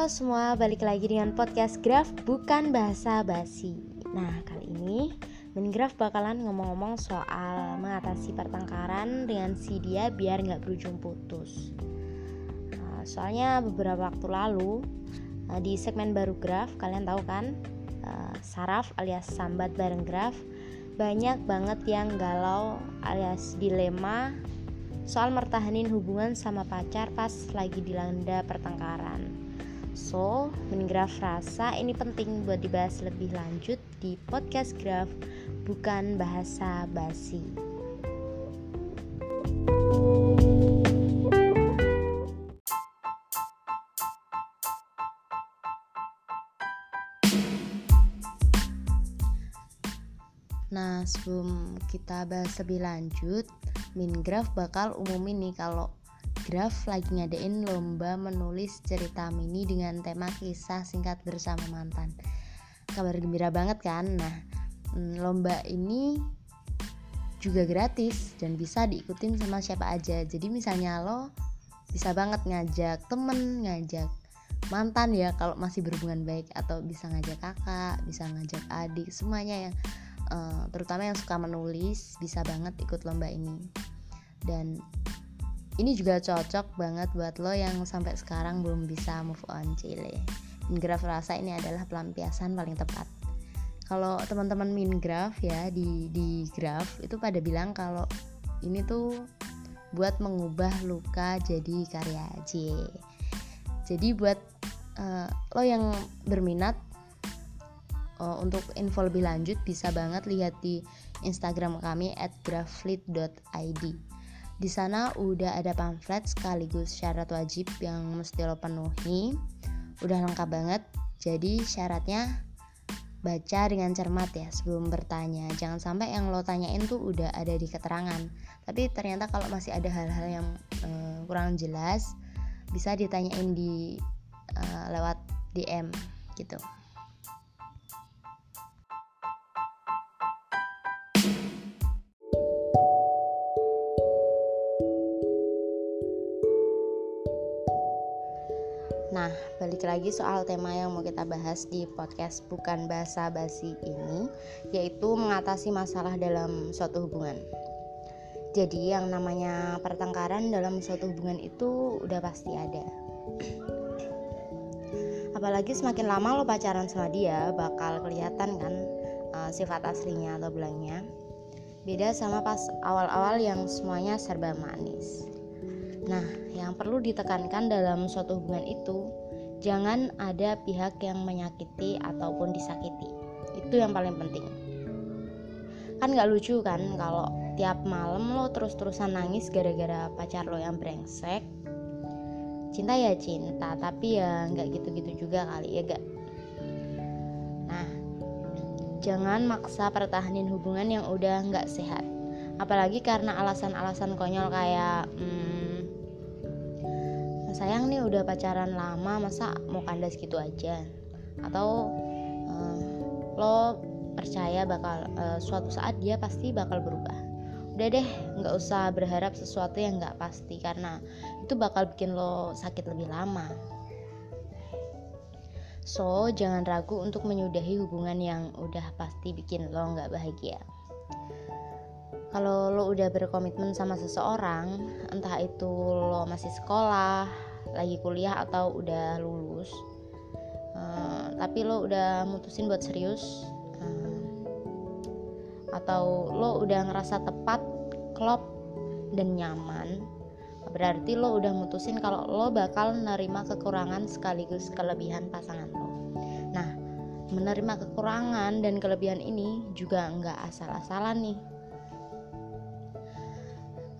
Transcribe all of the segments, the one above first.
Halo semua, balik lagi dengan podcast Graf bukan bahasa basi. Nah, kali ini Mingraf bakalan ngomong-ngomong soal mengatasi pertengkaran dengan si dia biar nggak berujung putus. Nah, soalnya beberapa waktu lalu uh, di segmen baru Graf, kalian tahu kan, uh, saraf alias sambat bareng Graf banyak banget yang galau alias dilema soal mertahanin hubungan sama pacar pas lagi dilanda pertengkaran. So, Graf rasa ini penting buat dibahas lebih lanjut di podcast Graf, bukan bahasa basi. Nah, sebelum kita bahas lebih lanjut, Mingraf bakal umumin nih kalau Graf lagi ngadain lomba menulis cerita mini dengan tema kisah singkat bersama mantan. Kabar gembira banget kan? Nah, mm, lomba ini juga gratis dan bisa diikutin sama siapa aja. Jadi misalnya lo bisa banget ngajak temen, ngajak mantan ya kalau masih berhubungan baik atau bisa ngajak kakak, bisa ngajak adik, semuanya yang uh, terutama yang suka menulis bisa banget ikut lomba ini. Dan ini juga cocok banget buat lo yang sampai sekarang belum bisa move on Chile. Mingraf rasa ini adalah pelampiasan paling tepat. Kalau teman-teman Mingraf ya di di graf itu pada bilang kalau ini tuh buat mengubah luka jadi karya J. Jadi buat uh, lo yang berminat uh, untuk info lebih lanjut bisa banget lihat di Instagram kami @graflit.id. Di sana udah ada pamflet sekaligus syarat wajib yang mesti lo penuhi. Udah lengkap banget. Jadi syaratnya baca dengan cermat ya sebelum bertanya. Jangan sampai yang lo tanyain tuh udah ada di keterangan. Tapi ternyata kalau masih ada hal-hal yang uh, kurang jelas bisa ditanyain di uh, lewat DM gitu. Nah, balik lagi soal tema yang mau kita bahas di podcast bukan bahasa basi ini, yaitu mengatasi masalah dalam suatu hubungan. Jadi, yang namanya pertengkaran dalam suatu hubungan itu udah pasti ada. Apalagi semakin lama lo pacaran sama dia, bakal kelihatan kan uh, sifat aslinya atau belangnya. Beda sama pas awal-awal yang semuanya serba manis. Nah, yang perlu ditekankan dalam suatu hubungan itu, jangan ada pihak yang menyakiti ataupun disakiti. Itu yang paling penting. Kan gak lucu kan kalau tiap malam lo terus-terusan nangis gara-gara pacar lo yang brengsek. Cinta ya cinta, tapi ya nggak gitu-gitu juga kali ya gak. Nah, jangan maksa pertahanin hubungan yang udah nggak sehat. Apalagi karena alasan-alasan konyol kayak hmm, sayang nih udah pacaran lama masa mau kandas gitu aja? Atau uh, lo percaya bakal uh, suatu saat dia pasti bakal berubah? Udah deh nggak usah berharap sesuatu yang nggak pasti karena itu bakal bikin lo sakit lebih lama. So jangan ragu untuk menyudahi hubungan yang udah pasti bikin lo nggak bahagia kalau lo udah berkomitmen sama seseorang entah itu lo masih sekolah lagi kuliah atau udah lulus uh, tapi lo udah mutusin buat serius uh, atau lo udah ngerasa tepat klop dan nyaman berarti lo udah mutusin kalau lo bakal menerima kekurangan sekaligus kelebihan pasangan lo. Nah menerima kekurangan dan kelebihan ini juga nggak asal-asalan nih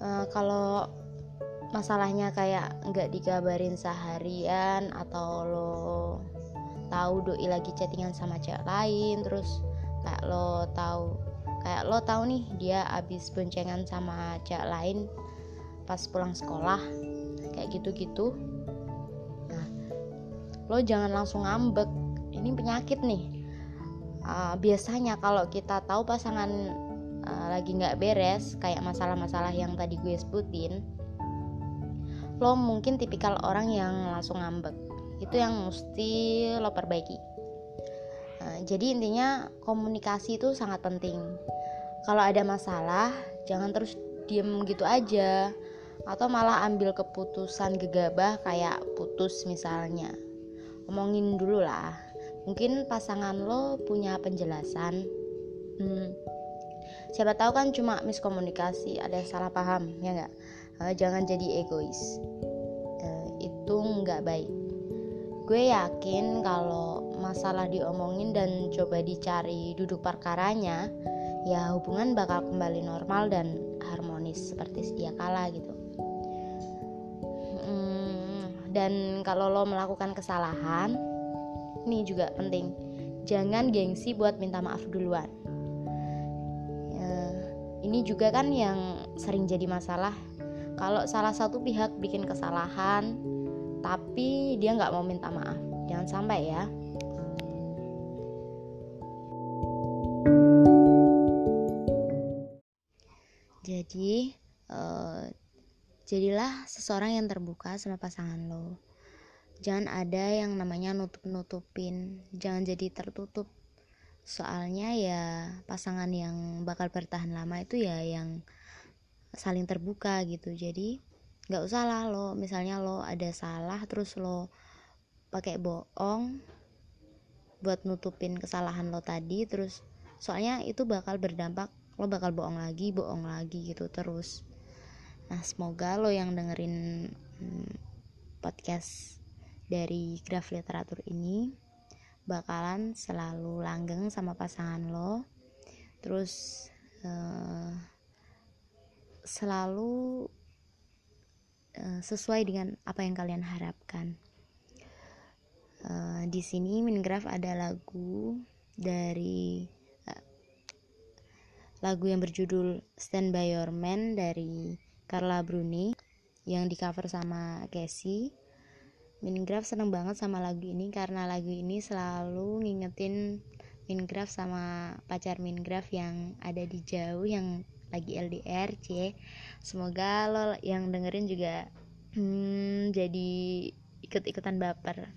uh, kalau masalahnya kayak nggak dikabarin seharian atau lo tahu doi lagi chattingan sama cewek lain terus kayak lo tahu kayak lo tahu nih dia abis boncengan sama cewek lain pas pulang sekolah kayak gitu-gitu. Nah lo jangan langsung ngambek. Ini penyakit nih. Uh, biasanya kalau kita tahu pasangan uh, lagi nggak beres kayak masalah-masalah yang tadi gue sebutin lo mungkin tipikal orang yang langsung ngambek. Itu yang mesti lo perbaiki. Nah, jadi intinya komunikasi itu sangat penting. Kalau ada masalah jangan terus diem gitu aja. Atau malah ambil keputusan gegabah kayak putus misalnya. Omongin dulu lah. Mungkin pasangan lo punya penjelasan. Hmm, siapa tahu kan cuma miskomunikasi ada salah paham ya nggak? Uh, jangan jadi egois. Uh, itu nggak baik. Gue yakin kalau masalah diomongin dan coba dicari duduk perkaranya ya hubungan bakal kembali normal dan harmonis seperti sedia kala gitu. Hmm, dan kalau lo melakukan kesalahan ini juga penting. Jangan gengsi buat minta maaf duluan ini juga kan yang sering jadi masalah. Kalau salah satu pihak bikin kesalahan tapi dia nggak mau minta maaf. Jangan sampai ya. Jadi uh, jadilah seseorang yang terbuka sama pasangan lo. Jangan ada yang namanya nutup-nutupin. Jangan jadi tertutup soalnya ya pasangan yang bakal bertahan lama itu ya yang saling terbuka gitu. Jadi nggak usah lah lo misalnya lo ada salah terus lo pakai bohong buat nutupin kesalahan lo tadi terus soalnya itu bakal berdampak lo bakal bohong lagi bohong lagi gitu terus. Nah semoga lo yang dengerin hmm, podcast dari graf literatur ini bakalan selalu langgeng sama pasangan lo. Terus uh, selalu uh, sesuai dengan apa yang kalian harapkan. Uh, di sini Mingraf ada lagu dari uh, lagu yang berjudul Stand by Your Man dari Carla Bruni yang di cover sama Casey Mingraf seneng banget sama lagu ini karena lagu ini selalu ngingetin Mingraf sama pacar Mingraf yang ada di jauh yang lagi LDR c. Semoga lo yang dengerin juga hmm, jadi ikut-ikutan baper.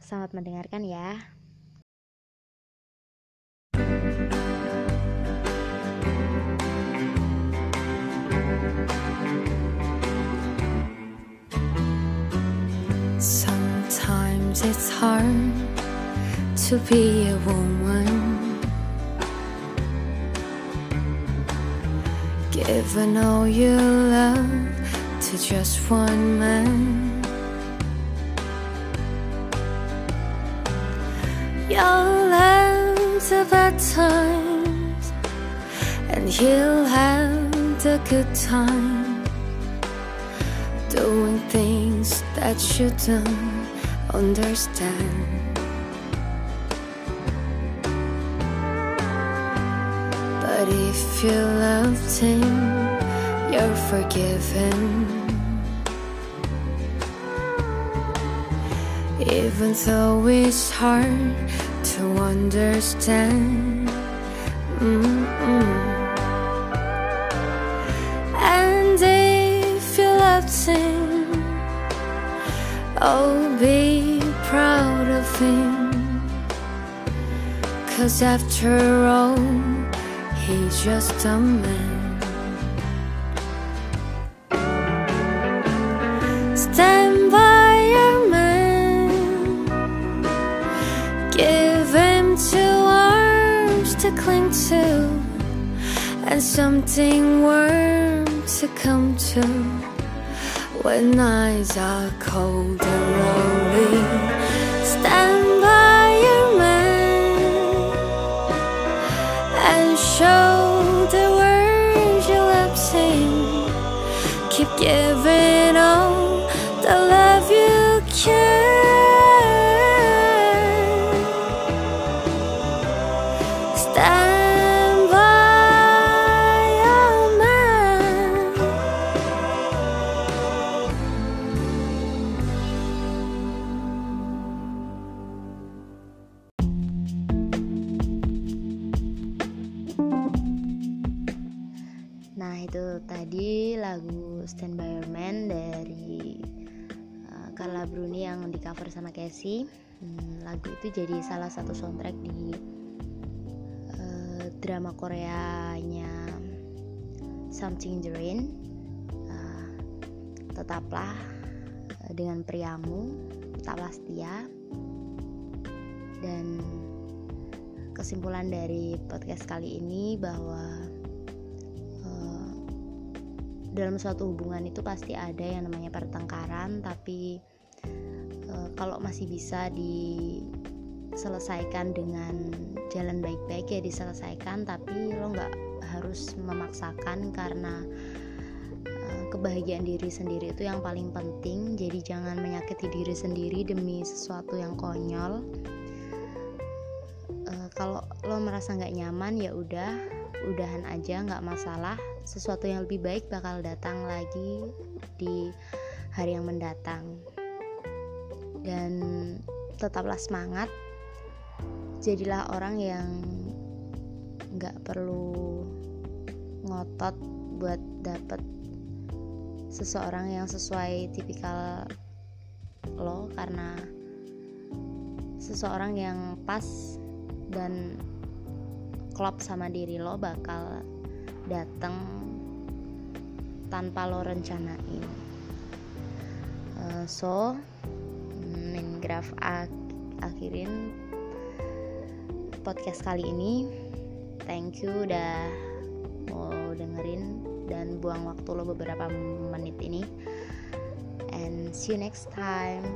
Selamat mendengarkan ya Sometimes it's hard to be a woman. Giving all your love to just one man. You'll have the bad times, and he'll have the good times. Doing things that you don't understand. But if you loved him, you're forgiven. Even though it's hard to understand. Mm-mm. And if you loved him, Oh, be proud of him. Cause after all, he's just a man. Stand by your man. Give him two arms to cling to, and something warm to come to when nights are cold and lonely. Stand by your man and show the words you love sing. Keep giving all the love you can. Stand Man dari uh, Carla Bruni yang di cover sama Casey. Hmm, lagu itu jadi salah satu soundtrack di uh, drama Koreanya Something the Rain. Uh, tetaplah uh, dengan priamu tetaplah setia. Dan kesimpulan dari podcast kali ini bahwa dalam suatu hubungan itu pasti ada yang namanya pertengkaran tapi uh, kalau masih bisa diselesaikan dengan jalan baik-baik ya diselesaikan tapi lo nggak harus memaksakan karena uh, kebahagiaan diri sendiri itu yang paling penting. Jadi jangan menyakiti diri sendiri demi sesuatu yang konyol. Kalau lo merasa nggak nyaman ya udah udahan aja nggak masalah sesuatu yang lebih baik bakal datang lagi di hari yang mendatang. Dan tetaplah semangat. Jadilah orang yang nggak perlu ngotot buat dapet seseorang yang sesuai tipikal lo karena seseorang yang pas dan klop sama diri lo bakal datang tanpa lo rencanain. Uh, so min graf ak akhirin podcast kali ini. Thank you udah mau dengerin dan buang waktu lo beberapa menit ini. And see you next time